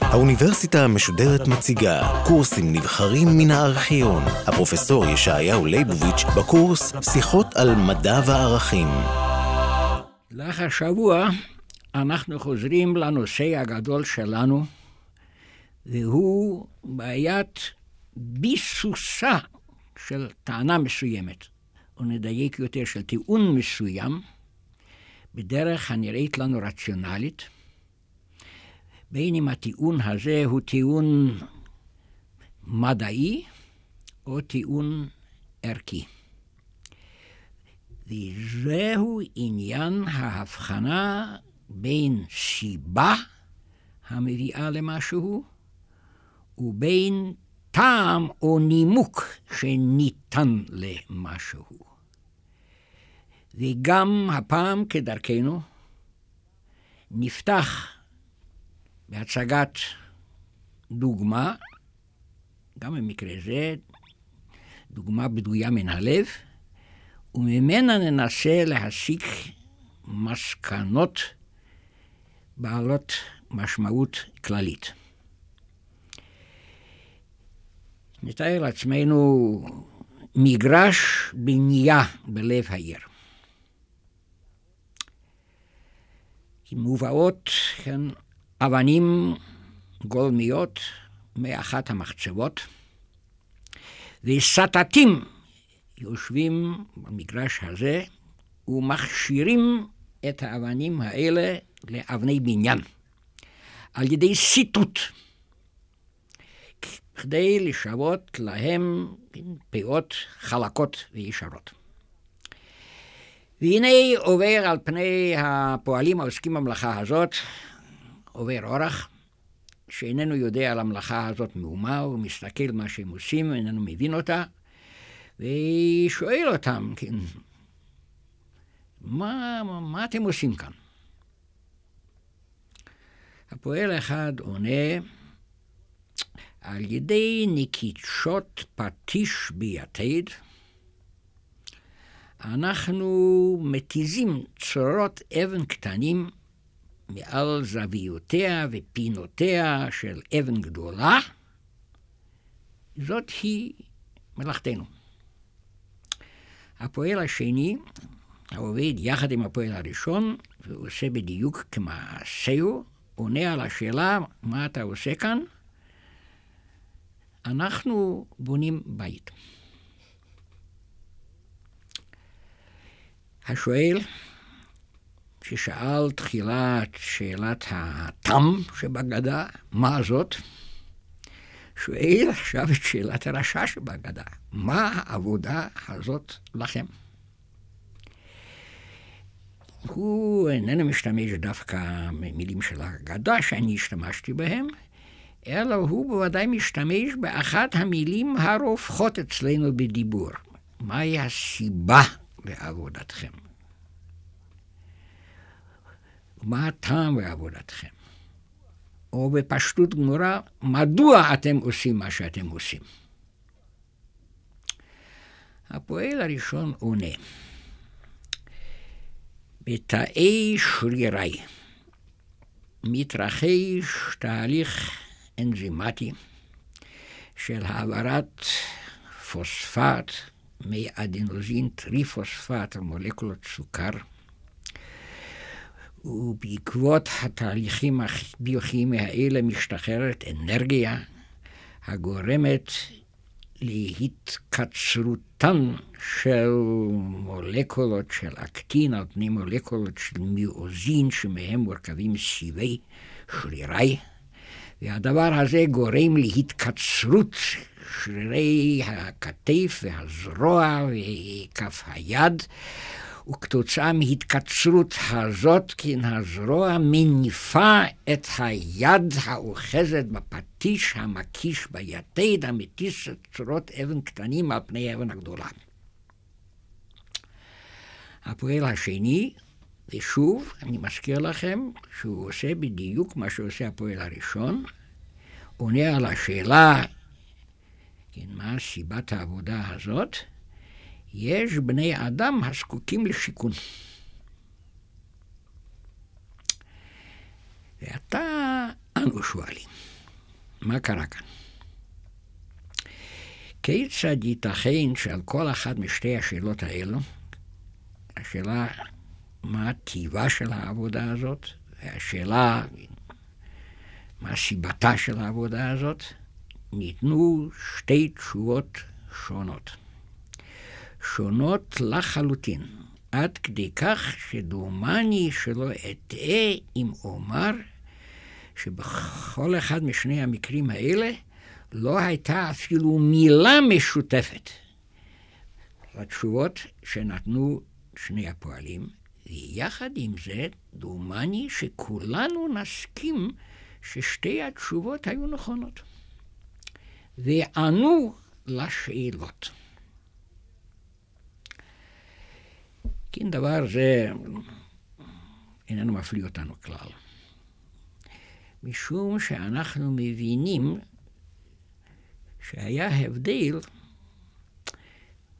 האוניברסיטה המשודרת מציגה קורסים נבחרים מן הארכיון. הפרופסור ישעיהו ליבוביץ' בקורס שיחות על מדע וערכים. לאחר שבוע אנחנו חוזרים לנושא הגדול שלנו, והוא בעיית ביסוסה של טענה מסוימת, או נדייק יותר של טיעון מסוים, בדרך הנראית לנו רציונלית, בין אם הטיעון הזה הוא טיעון מדעי או טיעון ערכי. וזהו עניין ההבחנה בין סיבה המביאה למשהו ובין טעם או נימוק שניתן למשהו. וגם הפעם, כדרכנו, נפתח בהצגת דוגמה, גם במקרה זה, דוגמה בדויה מן הלב, וממנה ננסה להסיק מסקנות בעלות משמעות כללית. נתאר לעצמנו מגרש בנייה בלב העיר. מובאות כן, אבנים גולמיות מאחת המחצבות, וסטטים יושבים במגרש הזה ומכשירים את האבנים האלה לאבני בניין. על ידי סיטוט, כדי לשוות להם פאות חלקות וישרות. והנה עובר על פני הפועלים העוסקים במלאכה הזאת, עובר אורח, שאיננו יודע על המלאכה הזאת מאומה, הוא מסתכל מה שהם עושים, איננו מבין אותה, ושואל אותם, כן, מה, מה אתם עושים כאן? הפועל אחד עונה, על ידי נקישות פטיש ביתד, אנחנו מתיזים צורות אבן קטנים מעל זוויותיה ופינותיה של אבן גדולה. זאת היא מלאכתנו. הפועל השני, העובד יחד עם הפועל הראשון, ועושה בדיוק כמעשהו, עונה על השאלה, מה אתה עושה כאן? אנחנו בונים בית. השואל, ששאל תחילת שאלת התם שבגדה, מה זאת? שואל עכשיו את שאלת הרשע שבגדה, מה העבודה הזאת לכם? הוא איננו משתמש דווקא במילים של הגדה שאני השתמשתי בהם, אלא הוא בוודאי משתמש באחת המילים הרווחות אצלנו בדיבור. מהי הסיבה לעבודתכם? מה הטעם בעבודתכם? או בפשטות גמורה, מדוע אתם עושים מה שאתם עושים? הפועל הראשון עונה, בתאי שרירי מתרחש תהליך אנזימטי של העברת פוספט מאדנוזין טריפוספט מולקולות סוכר, ובעקבות התהליכים הביוכימיים האלה משתחררת אנרגיה הגורמת להתקצרותן של מולקולות של אקטין על פני מולקולות של מיאוזין שמהם מורכבים סיבי שרירי. והדבר הזה גורם להתקצרות שרירי הכתף והזרוע וכף היד, וכתוצאה מהתקצרות הזאת, כן הזרוע מניפה את היד האוחזת בפטיש המקיש ביתד, המטיס צורות אבן קטנים על פני האבן הגדולה. הפועל השני, ושוב, אני מזכיר לכם שהוא עושה בדיוק מה שעושה הפועל הראשון, עונה על השאלה, כן, מה סיבת העבודה הזאת, יש בני אדם הזקוקים לשיכון. ועתה אנו שואלים, מה קרה כאן? כיצד ייתכן שעל כל אחת משתי השאלות האלו, השאלה מה טיבה של העבודה הזאת, והשאלה מה סיבתה של העבודה הזאת, ניתנו שתי תשובות שונות. שונות לחלוטין, עד כדי כך שדומני שלא אטעה אם אומר שבכל אחד משני המקרים האלה לא הייתה אפילו מילה משותפת לתשובות שנתנו שני הפועלים, ויחד עם זה, דומני שכולנו נסכים ששתי התשובות היו נכונות. וענו לשאלות. כן, דבר זה איננו מפליא אותנו כלל. משום שאנחנו מבינים שהיה הבדל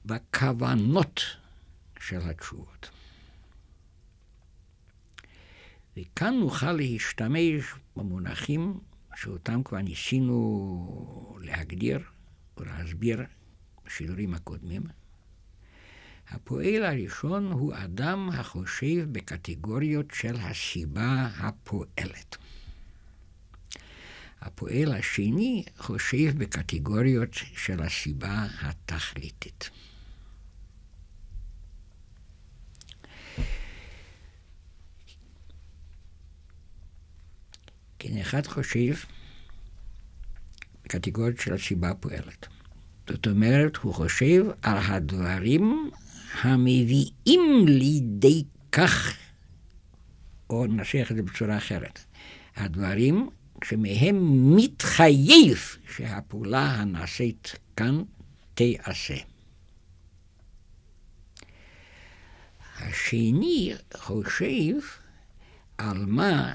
בכוונות של התשובות. וכאן נוכל להשתמש במונחים שאותם כבר ניסינו להגדיר ולהסביר בשידורים הקודמים. הפועל הראשון הוא אדם החושב בקטגוריות של הסיבה הפועלת. הפועל השני חושב בקטגוריות של הסיבה התכליתית. כן, אחד חושב בקטגוריות של הסיבה הפועלת. זאת אומרת, הוא חושב על הדברים המביאים לידי כך, או ננסח את זה בצורה אחרת, הדברים שמהם מתחייב שהפעולה הנעשית כאן תיעשה. השני חושב על מה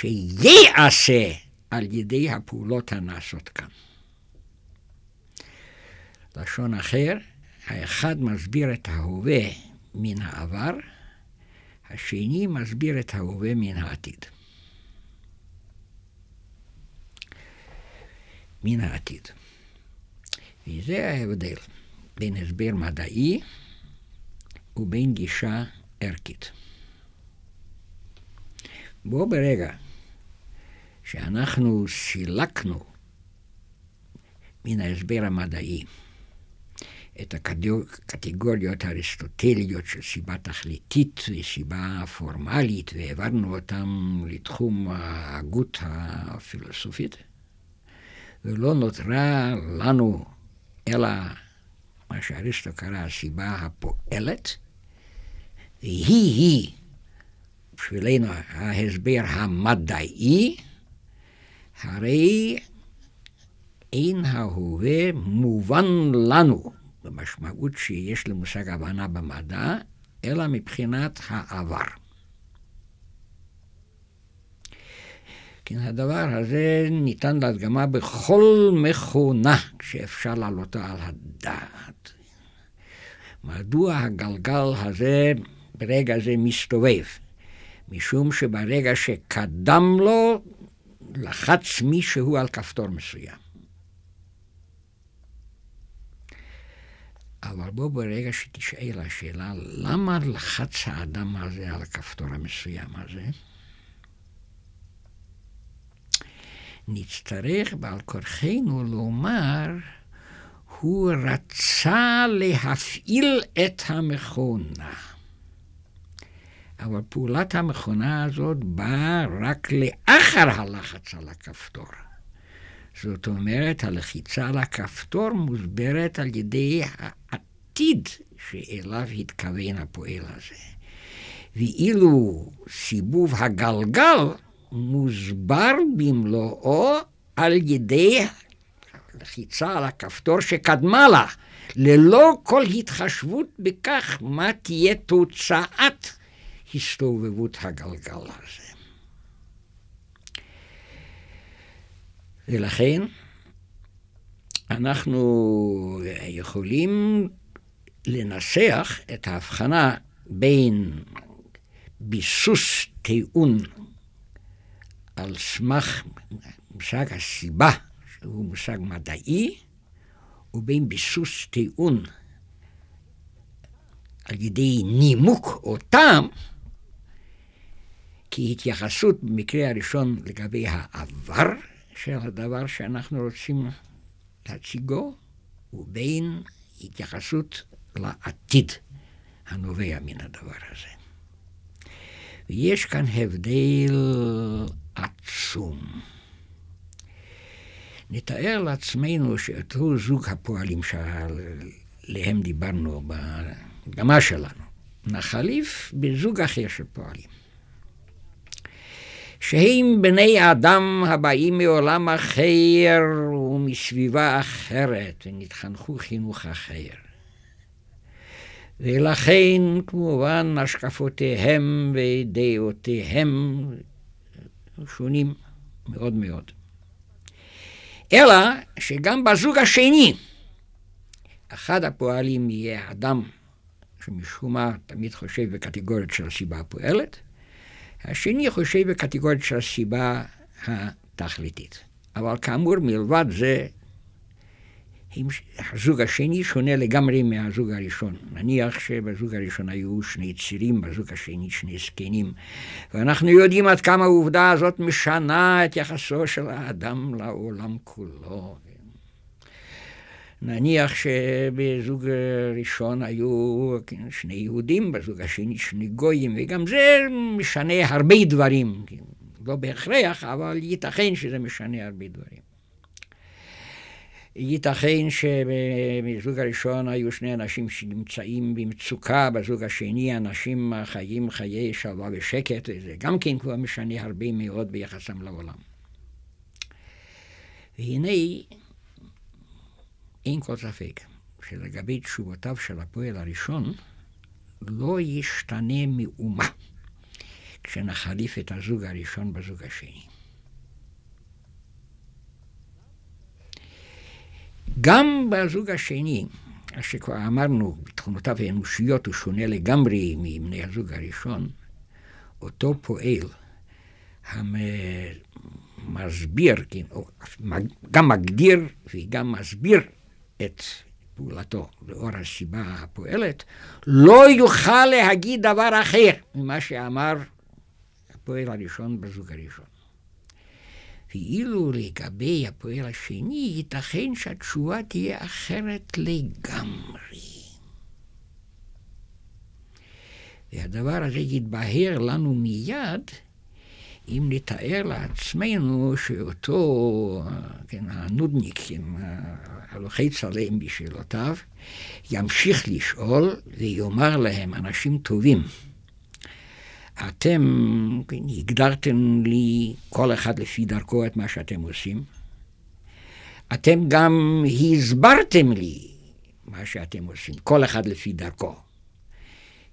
שייעשה על ידי הפעולות הנעשות כאן. לשון אחר, האחד מסביר את ההווה מן העבר, השני מסביר את ההווה מן העתיד. מן העתיד. וזה ההבדל בין הסבר מדעי ובין גישה ערכית. בו ברגע שאנחנו סילקנו מן ההסבר המדעי את הקטגוריות האריסטוטליות של סיבה תכליתית וסיבה פורמלית, והעברנו אותן לתחום ההגות הפילוסופית, ולא נותרה לנו אלא מה שאריסטו קרא הסיבה הפועלת, והיא-היא בשבילנו ההסבר המדעי, הרי אין ההווה מובן לנו במשמעות שיש למושג הבנה במדע, אלא מבחינת העבר. כן, הדבר הזה ניתן להדגמה בכל מכונה שאפשר להעלותה על הדעת. מדוע הגלגל הזה ברגע זה מסתובב? משום שברגע שקדם לו, לחץ מישהו על כפתור מסוים. אבל בוא ברגע שתשאל השאלה, למה לחץ האדם הזה על הכפתור המסוים הזה? נצטרך בעל כורחנו לומר, הוא רצה להפעיל את המכונה. אבל פעולת המכונה הזאת באה רק לאחר הלחץ על הכפתור. זאת אומרת, הלחיצה על הכפתור מוסברת על ידי העתיד שאליו התכוון הפועל הזה. ואילו סיבוב הגלגל מוסבר במלואו על ידי לחיצה על הכפתור שקדמה לה, ללא כל התחשבות בכך מה תהיה תוצאת הסתובבות הגלגל הזה. ולכן אנחנו יכולים לנסח את ההבחנה בין ביסוס טיעון על סמך מושג הסיבה, שהוא מושג מדעי, ובין ביסוס טיעון על ידי נימוק או טעם, כהתייחסות במקרה הראשון לגבי העבר של הדבר שאנחנו רוצים להציגו, ובין התייחסות לעתיד הנובע מן הדבר הזה. ויש כאן הבדל עצום. נתאר לעצמנו שאותו זוג הפועלים שעליהם דיברנו בהקדמה שלנו, נחליף בזוג אחר של פועלים. שהם בני אדם הבאים מעולם אחר ומסביבה אחרת, ונתחנכו חינוך אחר. ולכן כמובן השקפותיהם ודעותיהם שונים מאוד מאוד. אלא שגם בזוג השני, אחד הפועלים יהיה אדם שמשום מה תמיד חושב בקטגוריות של הסיבה הפועלת, השני חושב בקטגוריות של הסיבה התכליתית. אבל כאמור, מלבד זה, הזוג השני שונה לגמרי מהזוג הראשון. נניח שבזוג הראשון היו שני צירים, בזוג השני שני זקנים. ואנחנו יודעים עד כמה העובדה הזאת משנה את יחסו של האדם לעולם כולו. נניח שבזוג ראשון היו שני יהודים, בזוג השני שני גויים, וגם זה משנה הרבה דברים. לא בהכרח, אבל ייתכן שזה משנה הרבה דברים. ייתכן שבזוג הראשון היו שני אנשים שנמצאים במצוקה, בזוג השני אנשים חיים חיי שלווה ושקט, וזה גם כן כבר משנה הרבה מאוד ביחסם לעולם. והנה, אין כל ספק שלגבי תשובותיו של הפועל הראשון, לא ישתנה מאומה כשנחליף את הזוג הראשון בזוג השני. גם בזוג השני, שכבר אמרנו, בתכונותיו האנושיות הוא שונה לגמרי מבני הזוג הראשון, אותו פועל המסביר, כן, גם מגדיר וגם מסביר את פעולתו לאור הסיבה הפועלת, לא יוכל להגיד דבר אחר ממה שאמר הפועל הראשון בזוג הראשון. ואילו לגבי הפועל השני, ייתכן שהתשובה תהיה אחרת לגמרי. והדבר הזה יתבהר לנו מיד אם נתאר לעצמנו שאותו, כן, הנודניק, כן, הלוחץ עליהם בשאלותיו, ימשיך לשאול ויאמר להם, אנשים טובים, אתם הגדרתם לי כל אחד לפי דרכו את מה שאתם עושים. אתם גם הסברתם לי מה שאתם עושים, כל אחד לפי דרכו.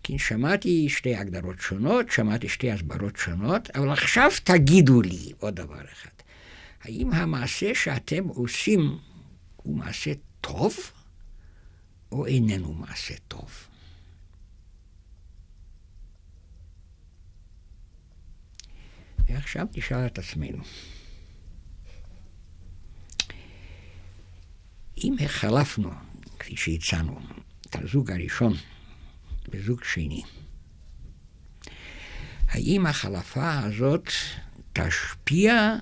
כי שמעתי שתי הגדרות שונות, שמעתי שתי הסברות שונות, אבל עכשיו תגידו לי עוד דבר אחד. האם המעשה שאתם עושים הוא מעשה טוב, או איננו מעשה טוב? ועכשיו נשאל את עצמנו, אם החלפנו, כפי שהצענו, את הזוג הראשון בזוג שני, האם החלפה הזאת תשפיע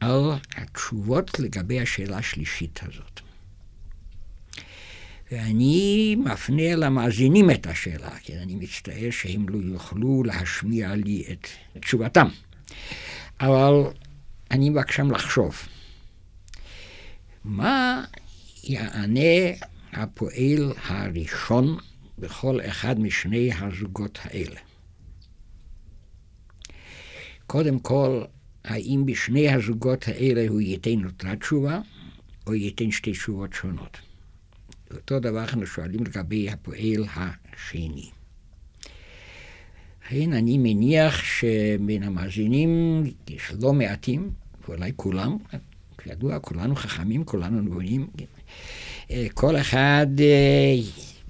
על התשובות לגבי השאלה השלישית הזאת? ואני מפנה למאזינים את השאלה, כי אני מצטער שהם לא יוכלו להשמיע לי את תשובתם. אבל אני מבקשם לחשוב, מה יענה הפועל הראשון בכל אחד משני הזוגות האלה? קודם כל, האם בשני הזוגות האלה הוא ייתן אותה תשובה, או ייתן שתי תשובות שונות? אותו דבר אנחנו שואלים לגבי הפועל השני. לכן אני מניח שבין המאזינים יש לא מעטים, ואולי כולם, כידוע, כולנו חכמים, כולנו נבונים. כל אחד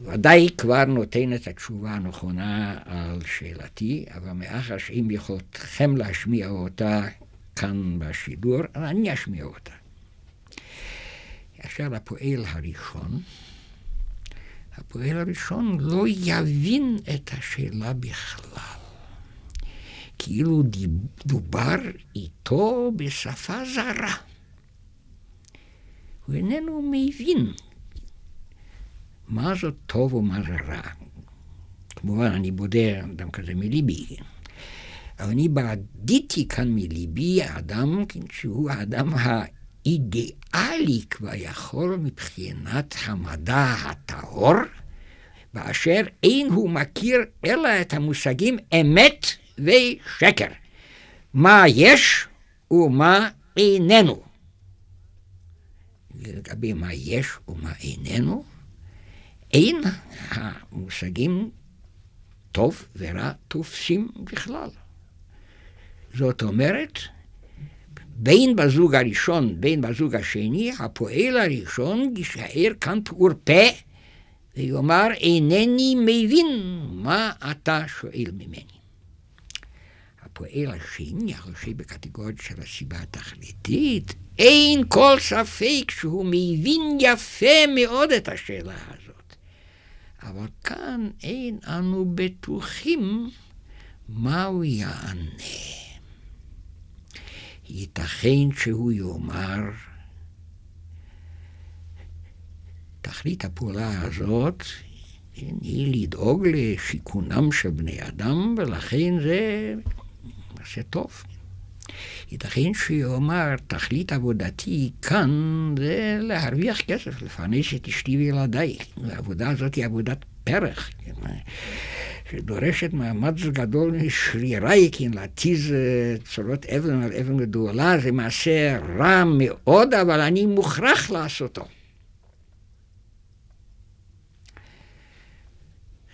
ודאי כבר נותן את התשובה הנכונה על שאלתי, אבל מאחר שאם יכולתכם להשמיע אותה כאן בשידור, אני אשמיע אותה. עכשיו הפועל הראשון, הפועל הראשון לא יבין את השאלה בכלל. כאילו דובר איתו בשפה זרה. הוא איננו מבין מה זאת טוב ומה זה רע. כמובן, אני בודה אדם כזה מליבי. אבל אני בעדיתי כאן מליבי האדם שהוא האדם האידיאלי כביכול מבחינת המדע הטהור, באשר אין הוא מכיר אלא את המושגים אמת ושקר. מה יש ומה איננו. לגבי מה יש ומה איננו, אין המושגים טוב ורע תופסים בכלל. זאת אומרת, בין בזוג הראשון, בין בזוג השני, הפועל הראשון יישאר כאן פעור פה, ויאמר, אינני מבין מה אתה שואל ממני. הפועל השני, החושב בקטגוריה של הסיבה התכליתית, אין כל ספק שהוא מבין יפה מאוד את השאלה הזאת. אבל כאן אין אנו בטוחים מה הוא יענה. ייתכן שהוא יאמר, תכלית הפעולה הזאת היא לדאוג לשיכונם של בני אדם, ולכן זה מעשה טוב. ייתכן שיאמר, תכלית עבודתי כאן זה להרוויח כסף, לפרנס את אשתי וילדיי. העבודה הזאת היא עבודת פרח, כן? שדורשת מאמץ גדול משרירי, כן, להתיז אה, צורות אבן על אבן גדולה, זה מעשה רע מאוד, אבל אני מוכרח לעשותו.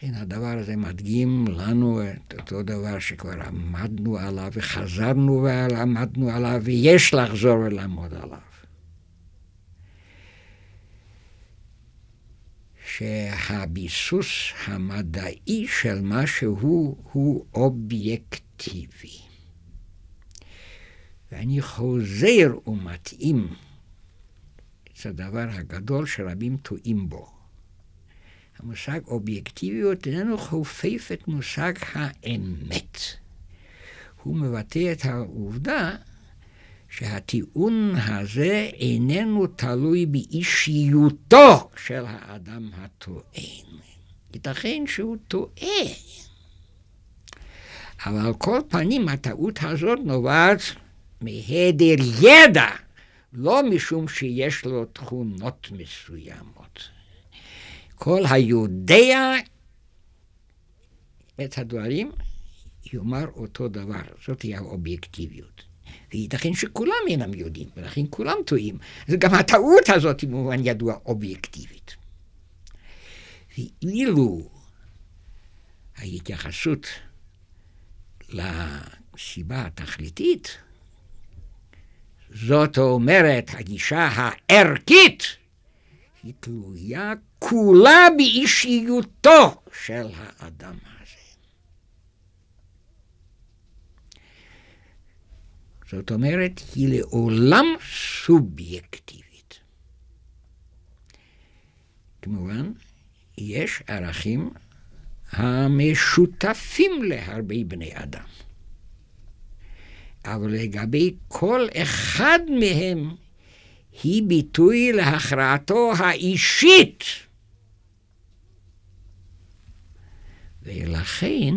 כן, הדבר הזה מדגים לנו את אותו דבר שכבר עמדנו עליו וחזרנו ועמדנו עליו, ויש לחזור ולעמוד עליו. שהביסוס המדעי של משהו הוא אובייקטיבי. ואני חוזר ומתאים את הדבר הגדול שרבים טועים בו. המושג אובייקטיביות איננו חופף את מושג האמת. הוא מבטא את העובדה שהטיעון הזה איננו תלוי באישיותו של האדם הטוען. ייתכן שהוא טועה. אבל על כל פנים הטעות הזאת נובעת מהיעדר ידע, לא משום שיש לו תכונות מסוימות. כל היודע את הדברים יאמר אותו דבר, זאת היא האובייקטיביות. וייתכן שכולם אינם יודעים, ולכן כולם טועים. אז גם הטעות הזאת היא במובן ידוע אובייקטיבית. ואילו ההתייחסות לסיבה התכליתית, זאת אומרת, הגישה הערכית, היא תלויה כולה באישיותו של האדם. זאת אומרת, היא לעולם סובייקטיבית. כמובן, יש ערכים המשותפים להרבה בני אדם. אבל לגבי כל אחד מהם היא ביטוי להכרעתו האישית. ולכן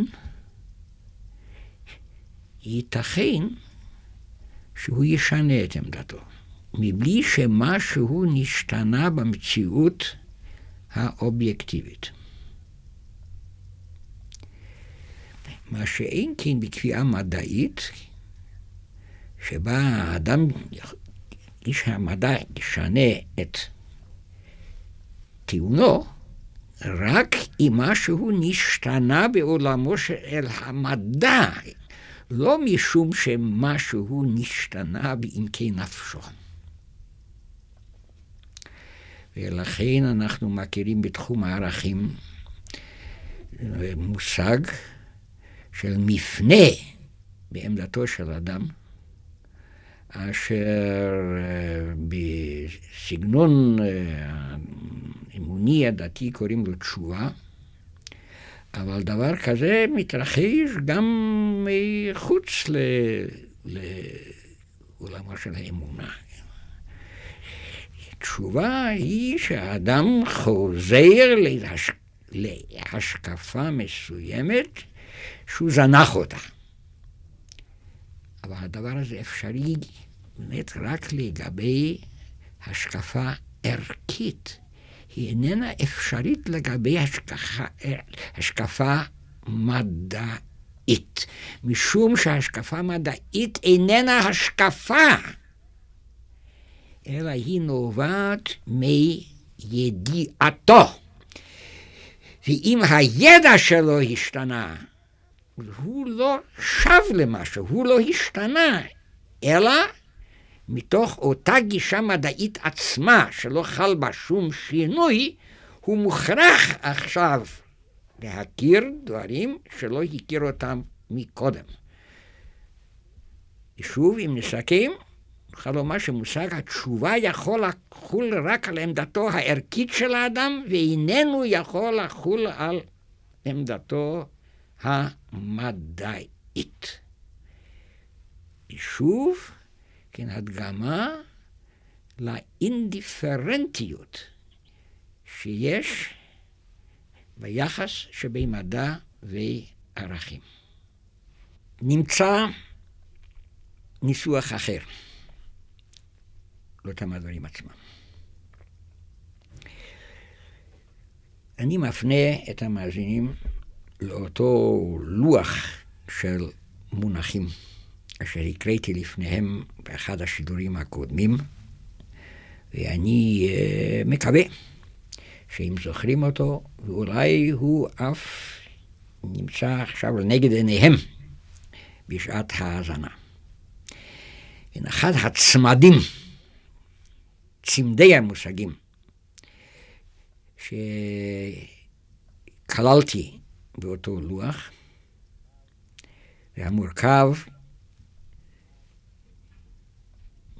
ייתכן שהוא ישנה את עמדתו, מבלי שמשהו נשתנה במציאות האובייקטיבית. מה שאין כן בקביעה מדעית, שבה האדם, איש המדע ישנה את טיעונו, רק אם משהו נשתנה בעולמו של המדע, לא משום שמשהו נשתנה בעמקי נפשו. ולכן אנחנו מכירים בתחום הערכים מושג של מפנה בעמדתו של אדם, אשר אה, בסגנון האמוני הדתי קוראים לו תשובה, אבל דבר כזה מתרחש גם מחוץ ל... לעולמה של האמונה. תשובה היא שהאדם חוזר להש... להשקפה מסוימת שהוא זנח אותה. אבל הדבר הזה אפשרי באמת רק לגבי השקפה ערכית. היא איננה אפשרית לגבי השקפה, השקפה מדעית, משום שהשקפה מדעית איננה השקפה, אלא היא נובעת מידיעתו. ואם הידע שלו השתנה, הוא לא שב למשהו, הוא לא השתנה, אלא מתוך אותה גישה מדעית עצמה, שלא חל בה שום שינוי, הוא מוכרח עכשיו להכיר דברים שלא הכיר אותם מקודם. שוב, אם נסכם, נוכל לומר שמושג התשובה יכול לחול רק על עמדתו הערכית של האדם, ואיננו יכול לחול על עמדתו המדעית. שוב, כן, הדגמה לאינדיפרנטיות שיש ביחס שבין מדע וערכים. נמצא ניסוח אחר לאותם הדברים עצמם. אני מפנה את המאזינים לאותו לוח של מונחים. אשר הקראתי לפניהם באחד השידורים הקודמים, ואני uh, מקווה שאם זוכרים אותו, ואולי הוא אף נמצא עכשיו לנגד עיניהם בשעת האזנה. אחד הצמדים, צמדי המושגים, שכללתי באותו לוח, והמורכב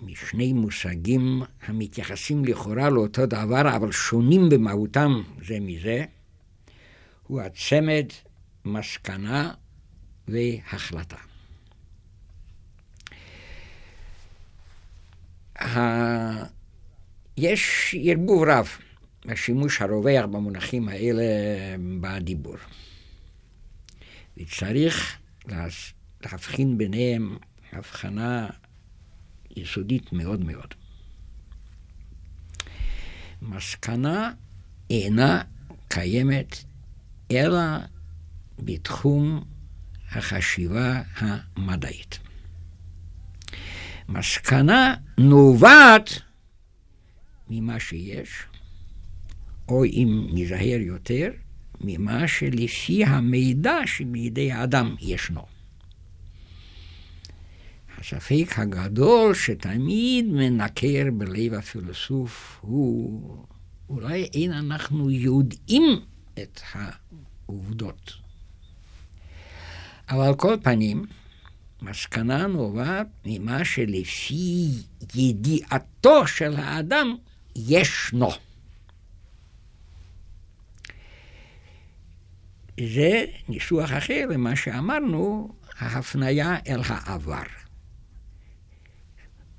משני מושגים המתייחסים לכאורה לאותו דבר, אבל שונים במהותם זה מזה, הוא הצמד מסקנה והחלטה. יש ערבוב רב בשימוש הרווח במונחים האלה בדיבור. וצריך להבחין ביניהם הבחנה יסודית מאוד מאוד. מסקנה אינה קיימת אלא בתחום החשיבה המדעית. מסקנה נובעת ממה שיש, או אם נזהר יותר, ממה שלפי המידע שבידי האדם ישנו. הספק הגדול שתמיד מנקר בלב הפילוסוף הוא אולי אין אנחנו יודעים את העובדות. אבל כל פנים, מסקנה נובעת ממה שלפי ידיעתו של האדם ישנו. זה ניסוח אחר למה שאמרנו, ההפניה אל העבר.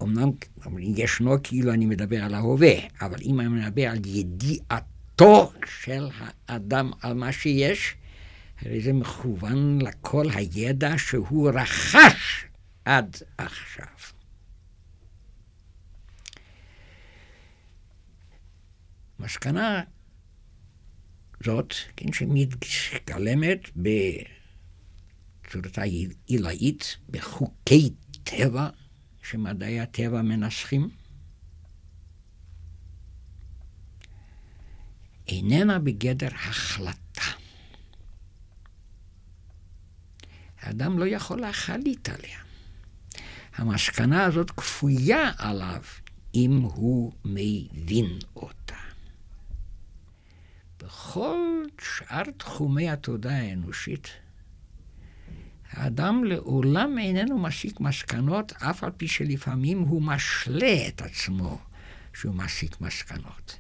אמנם ישנו כאילו אני מדבר על ההווה, אבל אם אני מדבר על ידיעתו של האדם על מה שיש, הרי זה מכוון לכל הידע שהוא רכש עד עכשיו. מסקנה זאת, כן, שמתגלמת בצורתה עילאית, בחוקי טבע, שמדעי הטבע מנסחים, איננה בגדר החלטה. האדם לא יכול להחליט עליה. המסקנה הזאת כפויה עליו אם הוא מבין אותה. בכל שאר תחומי התודעה האנושית, האדם לעולם איננו מסיק מסקנות, אף על פי שלפעמים הוא משלה את עצמו שהוא מסיק מסקנות,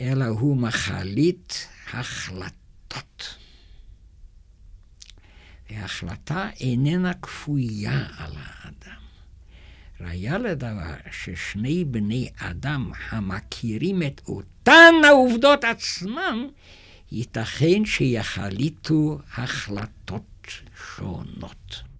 אלא הוא מחליט החלטות. וההחלטה איננה כפויה על האדם. ראיה לדבר ששני בני אדם המכירים את אותן העובדות עצמם, ייתכן שיחליטו החלטות שונות.